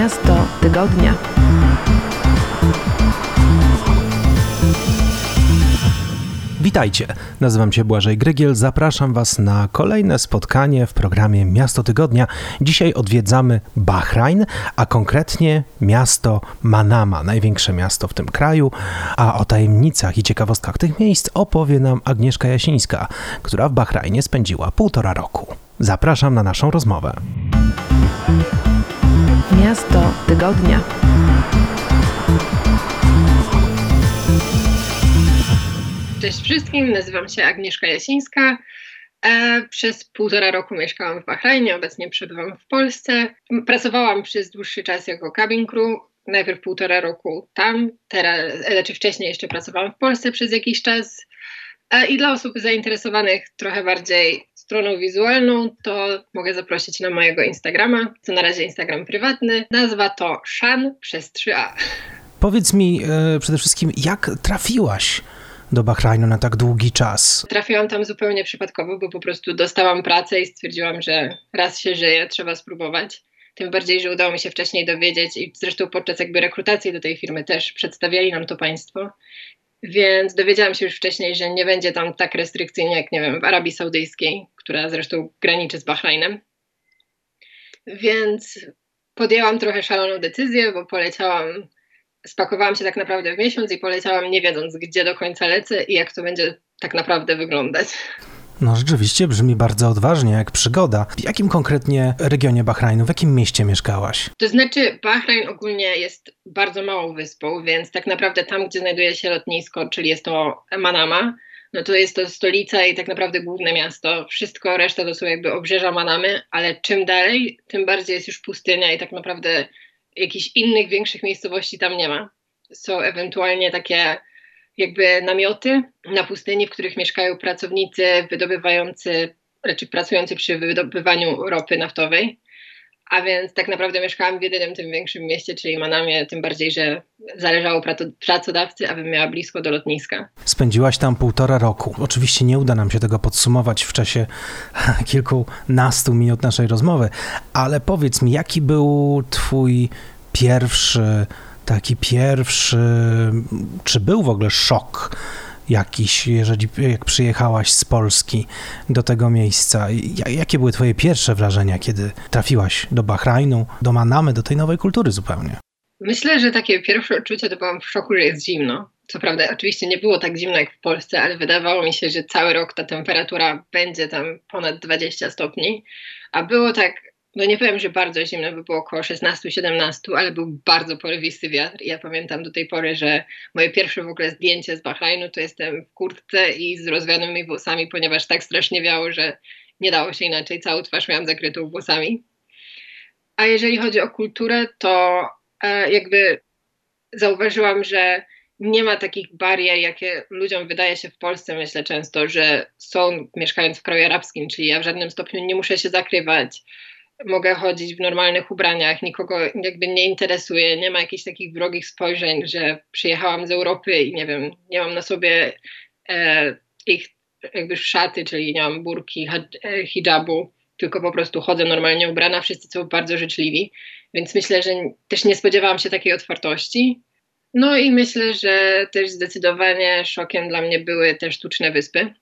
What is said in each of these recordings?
Miasto Tygodnia. Witajcie, nazywam się Błażej Grygiel, zapraszam Was na kolejne spotkanie w programie Miasto Tygodnia. Dzisiaj odwiedzamy Bahrajn, a konkretnie miasto Manama, największe miasto w tym kraju, a o tajemnicach i ciekawostkach tych miejsc opowie nam Agnieszka Jasińska, która w Bahrajnie spędziła półtora roku. Zapraszam na naszą rozmowę. Miasto Tygodnia. Cześć wszystkim, nazywam się Agnieszka Jasińska. E, przez półtora roku mieszkałam w Bahrajnie, obecnie przebywam w Polsce. Pracowałam przez dłuższy czas jako cabin crew, najpierw półtora roku tam, teraz, znaczy wcześniej jeszcze pracowałam w Polsce przez jakiś czas. E, I dla osób zainteresowanych trochę bardziej stroną wizualną, to mogę zaprosić na mojego Instagrama. To na razie Instagram prywatny. Nazwa to Shan przez 3A. Powiedz mi e, przede wszystkim, jak trafiłaś do Bahrajnu na tak długi czas? Trafiłam tam zupełnie przypadkowo, bo po prostu dostałam pracę i stwierdziłam, że raz się żyje, trzeba spróbować. Tym bardziej, że udało mi się wcześniej dowiedzieć i zresztą podczas jakby rekrutacji do tej firmy też przedstawiali nam to państwo. Więc dowiedziałam się już wcześniej, że nie będzie tam tak restrykcyjnie jak, nie wiem, w Arabii Saudyjskiej, która zresztą graniczy z Bahrajnem. Więc podjęłam trochę szaloną decyzję, bo poleciałam spakowałam się tak naprawdę w miesiąc i poleciałam nie wiedząc, gdzie do końca lecę i jak to będzie tak naprawdę wyglądać. No rzeczywiście brzmi bardzo odważnie, jak przygoda. W jakim konkretnie regionie Bahrajnu, w jakim mieście mieszkałaś? To znaczy, Bahrajn ogólnie jest bardzo małą wyspą, więc tak naprawdę tam, gdzie znajduje się lotnisko, czyli jest to Manama, no to jest to stolica i tak naprawdę główne miasto. Wszystko reszta to są jakby obrzeża Manamy, ale czym dalej, tym bardziej jest już pustynia i tak naprawdę jakichś innych większych miejscowości tam nie ma. Są ewentualnie takie jakby namioty na pustyni, w których mieszkają pracownicy wydobywający, czy pracujący przy wydobywaniu ropy naftowej. A więc tak naprawdę mieszkałam w jedynym tym większym mieście, czyli Manamie, tym bardziej, że zależało pracodawcy, abym miała blisko do lotniska. Spędziłaś tam półtora roku. Oczywiście nie uda nam się tego podsumować w czasie kilkunastu minut naszej rozmowy, ale powiedz mi, jaki był twój pierwszy, taki pierwszy, czy był w ogóle szok? jakiś, jeżeli jak przyjechałaś z Polski do tego miejsca? Jakie były twoje pierwsze wrażenia, kiedy trafiłaś do Bahrajnu, do Manamy, do tej nowej kultury zupełnie? Myślę, że takie pierwsze odczucie to byłam w szoku, że jest zimno. Co prawda, oczywiście nie było tak zimno jak w Polsce, ale wydawało mi się, że cały rok ta temperatura będzie tam ponad 20 stopni, a było tak no nie powiem, że bardzo zimno, by było około 16-17, ale był bardzo porywisty wiatr. Ja pamiętam do tej pory, że moje pierwsze w ogóle zdjęcie z Bahrajnu to jestem w kurtce i z rozwianymi włosami, ponieważ tak strasznie wiało, że nie dało się inaczej. Całą twarz miałam zakrytą włosami. A jeżeli chodzi o kulturę, to e, jakby zauważyłam, że nie ma takich barier, jakie ludziom wydaje się w Polsce, myślę często, że są mieszkając w kraju arabskim, czyli ja w żadnym stopniu nie muszę się zakrywać mogę chodzić w normalnych ubraniach, nikogo jakby nie interesuje, nie ma jakichś takich wrogich spojrzeń, że przyjechałam z Europy i nie wiem, nie mam na sobie e, ich jakby szaty, czyli nie mam burki, e, hijabu, tylko po prostu chodzę normalnie ubrana, wszyscy są bardzo życzliwi, więc myślę, że też nie spodziewałam się takiej otwartości. No i myślę, że też zdecydowanie szokiem dla mnie były te sztuczne wyspy,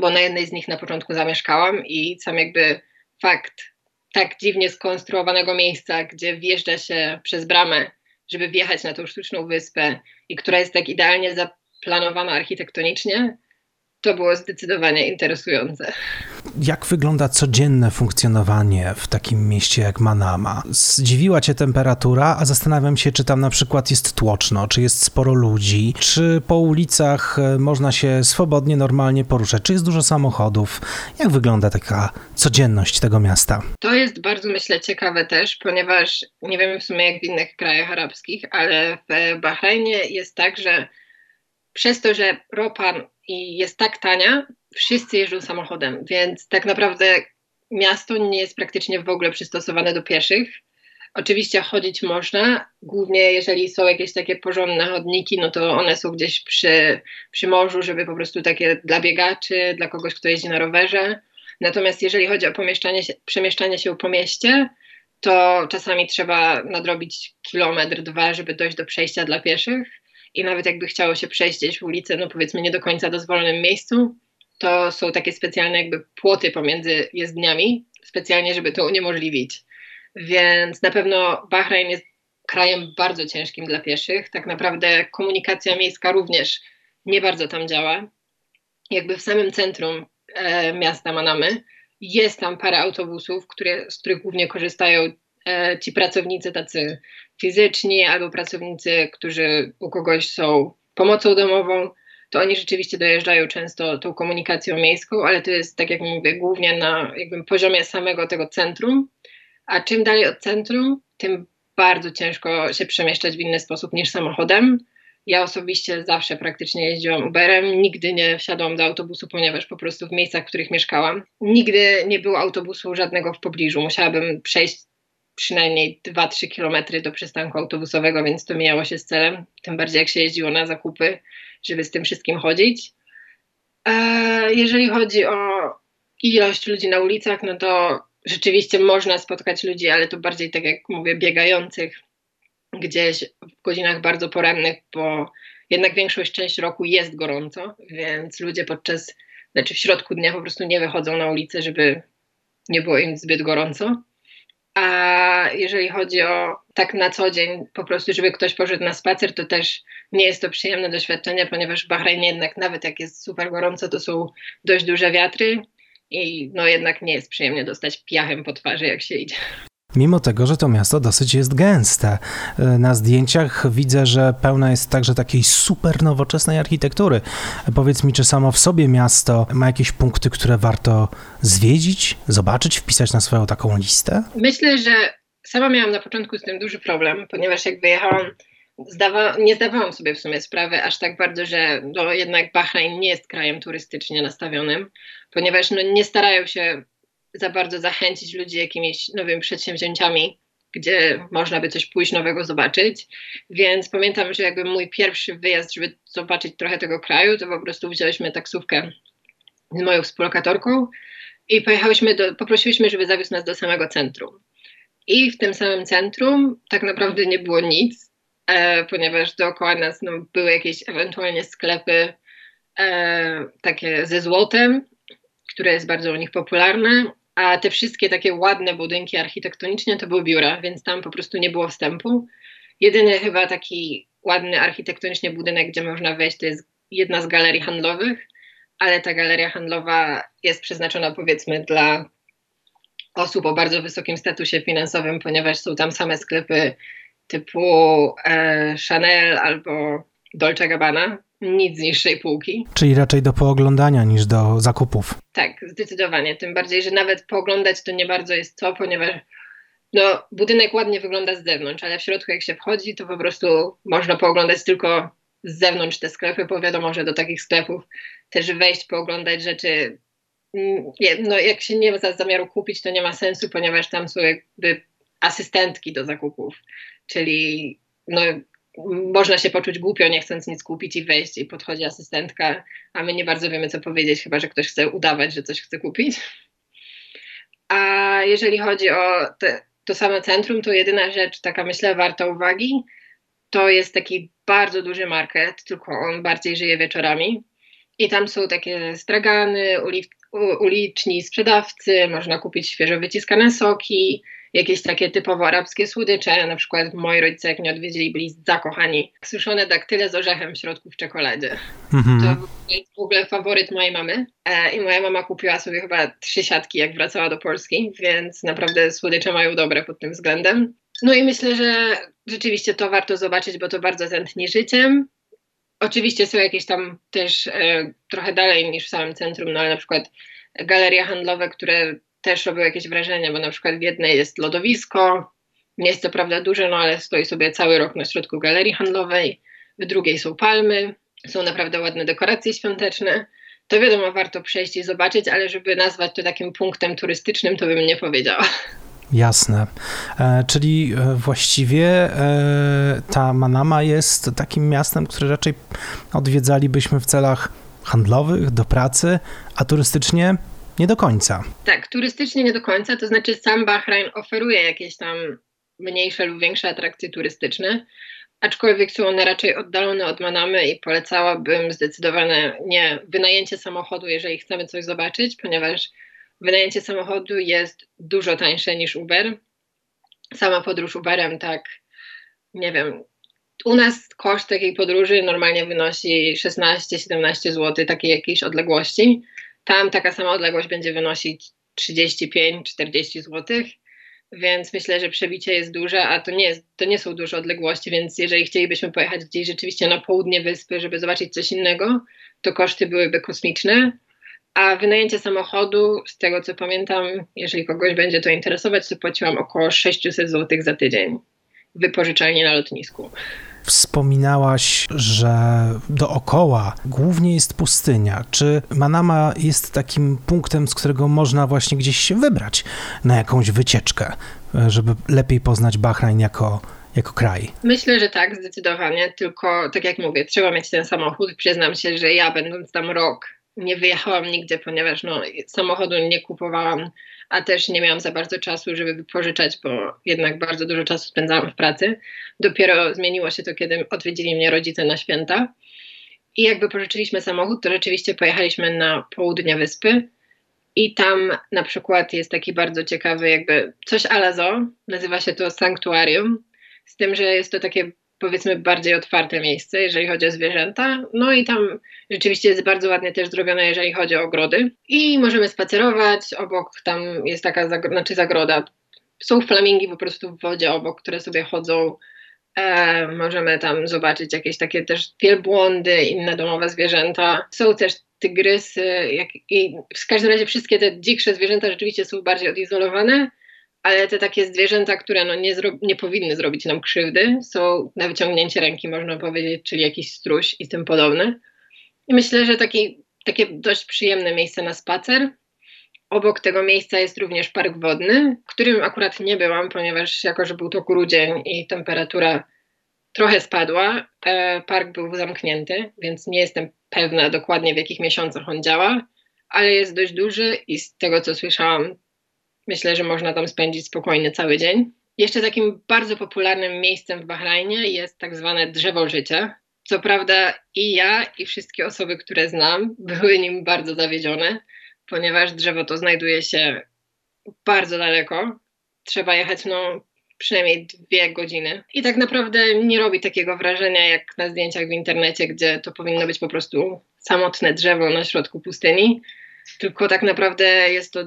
bo na jednej z nich na początku zamieszkałam i sam jakby fakt tak dziwnie skonstruowanego miejsca, gdzie wjeżdża się przez bramę, żeby wjechać na tą sztuczną wyspę i która jest tak idealnie zaplanowana architektonicznie, to było zdecydowanie interesujące. Jak wygląda codzienne funkcjonowanie w takim mieście jak Manama? Zdziwiła cię temperatura, a zastanawiam się, czy tam na przykład jest tłoczno, czy jest sporo ludzi, czy po ulicach e, można się swobodnie, normalnie poruszać, czy jest dużo samochodów. Jak wygląda taka codzienność tego miasta? To jest bardzo, myślę, ciekawe też, ponieważ nie wiemy w sumie jak w innych krajach arabskich, ale w Bahrajnie jest tak, że przez to, że ropa jest tak tania, wszyscy jeżdżą samochodem, więc tak naprawdę miasto nie jest praktycznie w ogóle przystosowane do pieszych. Oczywiście chodzić można, głównie jeżeli są jakieś takie porządne chodniki, no to one są gdzieś przy, przy morzu, żeby po prostu takie dla biegaczy, dla kogoś, kto jeździ na rowerze. Natomiast jeżeli chodzi o się, przemieszczanie się po mieście, to czasami trzeba nadrobić kilometr, dwa, żeby dojść do przejścia dla pieszych. I nawet jakby chciało się przejść gdzieś w ulicę, no powiedzmy nie do końca dozwolonym miejscu, to są takie specjalne jakby płoty pomiędzy jezdniami, specjalnie, żeby to uniemożliwić. Więc na pewno Bahrain jest krajem bardzo ciężkim dla pieszych. Tak naprawdę komunikacja miejska również nie bardzo tam działa. Jakby w samym centrum e, miasta Manamy jest tam parę autobusów, które, z których głównie korzystają e, ci pracownicy tacy fizyczni albo pracownicy, którzy u kogoś są pomocą domową, to oni rzeczywiście dojeżdżają często tą komunikacją miejską, ale to jest, tak jak mówię, głównie na jakby poziomie samego tego centrum. A czym dalej od centrum, tym bardzo ciężko się przemieszczać w inny sposób niż samochodem. Ja osobiście zawsze praktycznie jeździłam Uberem, nigdy nie wsiadłam do autobusu, ponieważ po prostu w miejscach, w których mieszkałam, nigdy nie było autobusu żadnego w pobliżu. Musiałabym przejść przynajmniej 2-3 kilometry do przystanku autobusowego, więc to mijało się z celem. Tym bardziej jak się jeździło na zakupy, żeby z tym wszystkim chodzić. E, jeżeli chodzi o ilość ludzi na ulicach, no to rzeczywiście można spotkać ludzi, ale to bardziej tak jak mówię, biegających gdzieś w godzinach bardzo porannych, bo jednak większość część roku jest gorąco, więc ludzie podczas, znaczy w środku dnia po prostu nie wychodzą na ulicę, żeby nie było im zbyt gorąco. A jeżeli chodzi o tak na co dzień, po prostu, żeby ktoś poszedł na spacer, to też nie jest to przyjemne doświadczenie, ponieważ w Bahrajnie jednak nawet jak jest super gorąco, to są dość duże wiatry i no jednak nie jest przyjemnie dostać piachem po twarzy, jak się idzie. Mimo tego, że to miasto dosyć jest gęste. E, na zdjęciach widzę, że pełna jest także takiej super nowoczesnej architektury. Powiedz mi, czy samo w sobie miasto ma jakieś punkty, które warto zwiedzić, zobaczyć, wpisać na swoją taką listę? Myślę, że sama miałam na początku z tym duży problem, ponieważ jak wyjechałam, zdawa nie zdawałam sobie w sumie sprawy aż tak bardzo, że no, jednak Bahrain nie jest krajem turystycznie nastawionym, ponieważ no, nie starają się za bardzo zachęcić ludzi jakimiś nowymi przedsięwzięciami, gdzie można by coś pójść nowego zobaczyć. Więc pamiętam, że jakby mój pierwszy wyjazd, żeby zobaczyć trochę tego kraju, to po prostu wzięliśmy taksówkę z moją współlokatorką i pojechałyśmy do, poprosiliśmy, żeby zawiózł nas do samego centrum. I w tym samym centrum tak naprawdę nie było nic, e, ponieważ dookoła nas no, były jakieś ewentualnie sklepy e, takie ze złotem, które jest bardzo u nich popularne, a te wszystkie takie ładne budynki architektonicznie to były biura, więc tam po prostu nie było wstępu. Jedyny chyba taki ładny architektonicznie budynek, gdzie można wejść, to jest jedna z galerii handlowych, ale ta galeria handlowa jest przeznaczona powiedzmy dla osób o bardzo wysokim statusie finansowym, ponieważ są tam same sklepy typu e, Chanel albo Dolce Gabbana, nic z niższej półki. Czyli raczej do pooglądania niż do zakupów. Tak, zdecydowanie. Tym bardziej, że nawet pooglądać to nie bardzo jest co, ponieważ no, budynek ładnie wygląda z zewnątrz, ale w środku jak się wchodzi, to po prostu można pooglądać tylko z zewnątrz te sklepy, bo wiadomo, że do takich sklepów też wejść, pooglądać rzeczy, mm, no jak się nie ma zamiaru kupić, to nie ma sensu, ponieważ tam są jakby asystentki do zakupów, czyli no, można się poczuć głupio, nie chcąc nic kupić i wejść i podchodzi asystentka, a my nie bardzo wiemy, co powiedzieć, chyba że ktoś chce udawać, że coś chce kupić. A jeżeli chodzi o te, to same centrum, to jedyna rzecz, taka myślę, warta uwagi, to jest taki bardzo duży market, tylko on bardziej żyje wieczorami. I tam są takie stragany, uliczni sprzedawcy, można kupić świeżo wyciskane soki, jakieś takie typowo arabskie słodycze. Na przykład moi rodzice, jak mnie odwiedzili, byli zakochani. Suszone daktyle z orzechem w środku w czekoladzie. Mhm. To jest w ogóle faworyt mojej mamy. E, I moja mama kupiła sobie chyba trzy siatki, jak wracała do Polski, więc naprawdę słodycze mają dobre pod tym względem. No i myślę, że rzeczywiście to warto zobaczyć, bo to bardzo tętni życiem. Oczywiście są jakieś tam też e, trochę dalej niż w samym centrum, no ale na przykład galerie handlowe, które też robią jakieś wrażenie, bo na przykład w jednej jest lodowisko, nie jest to prawda duże, no ale stoi sobie cały rok na środku galerii handlowej, w drugiej są palmy, są naprawdę ładne dekoracje świąteczne. To wiadomo, warto przejść i zobaczyć, ale żeby nazwać to takim punktem turystycznym, to bym nie powiedziała. Jasne. E, czyli e, właściwie e, ta Manama jest takim miastem, które raczej odwiedzalibyśmy w celach handlowych, do pracy, a turystycznie nie do końca. Tak, turystycznie nie do końca, to znaczy sam Bahrain oferuje jakieś tam mniejsze lub większe atrakcje turystyczne, aczkolwiek są one raczej oddalone od Manamy i polecałabym zdecydowanie nie wynajęcie samochodu, jeżeli chcemy coś zobaczyć, ponieważ wynajęcie samochodu jest dużo tańsze niż Uber. Sama podróż Uberem, tak, nie wiem. U nas koszt takiej podróży normalnie wynosi 16-17 zł, takiej jakiejś odległości. Tam taka sama odległość będzie wynosić 35-40 zł, więc myślę, że przebicie jest duże, a to nie, jest, to nie są duże odległości, więc jeżeli chcielibyśmy pojechać gdzieś rzeczywiście na południe wyspy, żeby zobaczyć coś innego, to koszty byłyby kosmiczne. A wynajęcie samochodu, z tego co pamiętam, jeżeli kogoś będzie to interesować, to płaciłam około 600 zł za tydzień w wypożyczalni na lotnisku. Wspominałaś, że dookoła głównie jest pustynia. Czy Manama jest takim punktem, z którego można właśnie gdzieś się wybrać na jakąś wycieczkę, żeby lepiej poznać Bahrain jako, jako kraj? Myślę, że tak, zdecydowanie. Tylko, tak jak mówię, trzeba mieć ten samochód. Przyznam się, że ja, będąc tam rok, nie wyjechałam nigdzie, ponieważ no, samochodu nie kupowałam, a też nie miałam za bardzo czasu, żeby wypożyczać, bo jednak bardzo dużo czasu spędzałam w pracy. Dopiero zmieniło się to, kiedy odwiedzili mnie rodzice na święta. I jakby pożyczyliśmy samochód, to rzeczywiście pojechaliśmy na południe wyspy. I tam na przykład jest taki bardzo ciekawy, jakby coś ala zoo, nazywa się to sanktuarium, z tym, że jest to takie powiedzmy bardziej otwarte miejsce, jeżeli chodzi o zwierzęta. No i tam rzeczywiście jest bardzo ładnie też zrobione, jeżeli chodzi o ogrody. I możemy spacerować, obok tam jest taka zagro znaczy zagroda. Są flamingi po prostu w wodzie obok, które sobie chodzą. E, możemy tam zobaczyć jakieś takie też wielbłądy, inne domowe zwierzęta. Są też tygrysy jak, i w każdym razie wszystkie te dziksze zwierzęta rzeczywiście są bardziej odizolowane ale te takie zwierzęta, które no nie, nie powinny zrobić nam krzywdy, są na wyciągnięcie ręki, można powiedzieć, czyli jakiś struś i tym podobne. I myślę, że taki, takie dość przyjemne miejsce na spacer. Obok tego miejsca jest również park wodny, w którym akurat nie byłam, ponieważ jako, że był to grudzień i temperatura trochę spadła, e, park był zamknięty, więc nie jestem pewna dokładnie w jakich miesiącach on działa, ale jest dość duży i z tego co słyszałam, Myślę, że można tam spędzić spokojnie cały dzień. Jeszcze takim bardzo popularnym miejscem w Bahrajnie jest tak zwane drzewo życia. Co prawda i ja, i wszystkie osoby, które znam, były nim bardzo zawiedzione, ponieważ drzewo to znajduje się bardzo daleko. Trzeba jechać no, przynajmniej dwie godziny. I tak naprawdę nie robi takiego wrażenia jak na zdjęciach w internecie, gdzie to powinno być po prostu samotne drzewo na środku pustyni. Tylko tak naprawdę jest to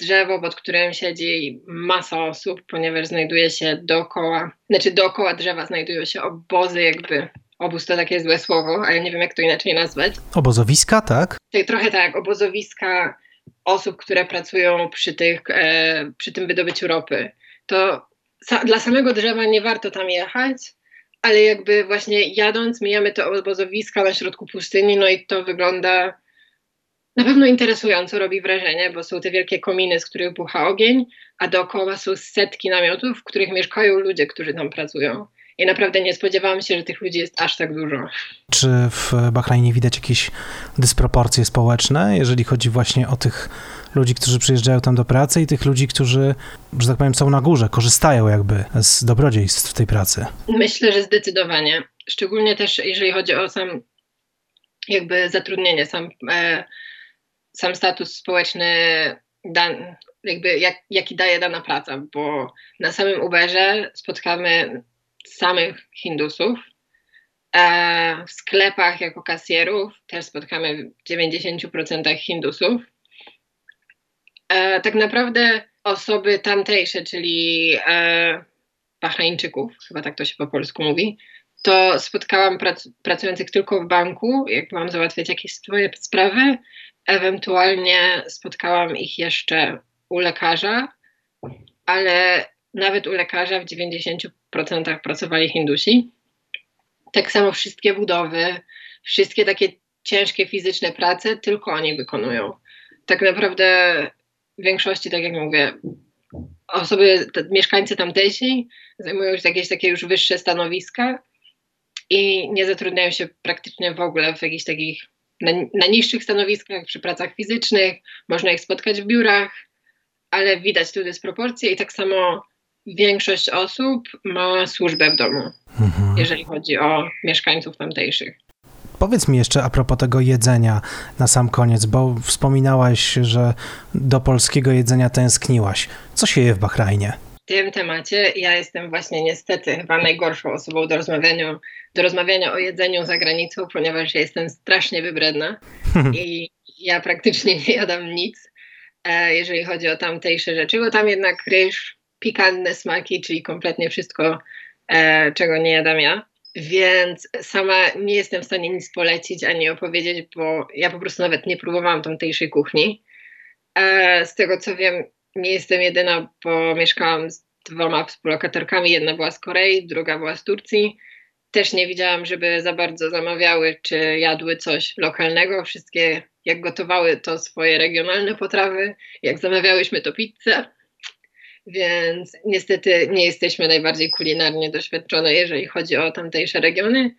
drzewo, pod którym siedzi masa osób, ponieważ znajduje się dookoła, znaczy dookoła drzewa znajdują się obozy jakby, obóz to takie złe słowo, ale nie wiem jak to inaczej nazwać. Obozowiska, tak? tak trochę tak, obozowiska osób, które pracują przy, tych, e, przy tym wydobyciu ropy. To sa dla samego drzewa nie warto tam jechać, ale jakby właśnie jadąc mijamy te obozowiska na środku pustyni, no i to wygląda na pewno interesująco robi wrażenie, bo są te wielkie kominy, z których bucha ogień, a dookoła są setki namiotów, w których mieszkają ludzie, którzy tam pracują. I naprawdę nie spodziewałam się, że tych ludzi jest aż tak dużo. Czy w Bahrajnie widać jakieś dysproporcje społeczne, jeżeli chodzi właśnie o tych ludzi, którzy przyjeżdżają tam do pracy i tych ludzi, którzy, że tak powiem, są na górze, korzystają jakby z dobrodziejstw tej pracy? Myślę, że zdecydowanie. Szczególnie też jeżeli chodzi o sam jakby zatrudnienie, sam e, sam status społeczny, jakby jak, jaki daje dana praca, bo na samym Uberze spotkamy samych Hindusów. E, w sklepach jako kasjerów też spotkamy w 90% Hindusów. E, tak naprawdę osoby tamtejsze, czyli e, Bahrajńczyków, chyba tak to się po polsku mówi, to spotkałam prac, pracujących tylko w banku, jak mam załatwiać jakieś swoje sprawy, Ewentualnie spotkałam ich jeszcze u lekarza, ale nawet u lekarza w 90% pracowali Hindusi. Tak samo wszystkie budowy, wszystkie takie ciężkie fizyczne prace tylko oni wykonują. Tak naprawdę w większości, tak jak mówię, osoby, mieszkańcy tamtejsi zajmują się jakieś takie już wyższe stanowiska i nie zatrudniają się praktycznie w ogóle w jakichś takich na, na niższych stanowiskach, przy pracach fizycznych, można ich spotkać w biurach, ale widać tu dysproporcje i tak samo większość osób ma służbę w domu, mhm. jeżeli chodzi o mieszkańców tamtejszych. Powiedz mi jeszcze a propos tego jedzenia na sam koniec, bo wspominałaś, że do polskiego jedzenia tęskniłaś. Co się je w Bahrajnie? W tym temacie ja jestem właśnie niestety chyba najgorszą osobą do rozmawiania, do rozmawiania o jedzeniu za granicą, ponieważ ja jestem strasznie wybredna i ja praktycznie nie jadam nic, e, jeżeli chodzi o tamtejsze rzeczy, bo tam jednak ryż, pikantne smaki, czyli kompletnie wszystko, e, czego nie jadam ja. Więc sama nie jestem w stanie nic polecić ani opowiedzieć, bo ja po prostu nawet nie próbowałam tamtejszej kuchni. E, z tego co wiem, nie jestem jedyna, bo mieszkałam z dwoma współlokatorkami. Jedna była z Korei, druga była z Turcji. Też nie widziałam, żeby za bardzo zamawiały czy jadły coś lokalnego. Wszystkie, jak gotowały, to swoje regionalne potrawy. Jak zamawiałyśmy, to pizzę więc niestety nie jesteśmy najbardziej kulinarnie doświadczone, jeżeli chodzi o tamtejsze regiony.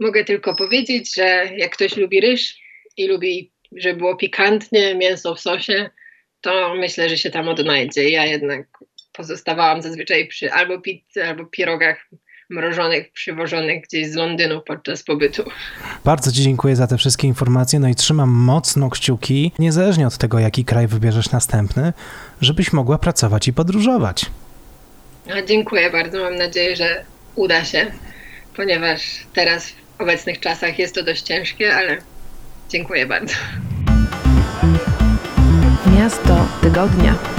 Mogę tylko powiedzieć, że jak ktoś lubi ryż i lubi, żeby było pikantnie, mięso w sosie, to myślę, że się tam odnajdzie. Ja jednak pozostawałam zazwyczaj przy albo pizzy, albo pierogach mrożonych, przywożonych gdzieś z Londynu podczas pobytu. Bardzo Ci dziękuję za te wszystkie informacje, no i trzymam mocno kciuki, niezależnie od tego, jaki kraj wybierzesz następny, żebyś mogła pracować i podróżować. Dziękuję bardzo, mam nadzieję, że uda się, ponieważ teraz w obecnych czasach jest to dość ciężkie, ale dziękuję bardzo. Miasto tygodnia.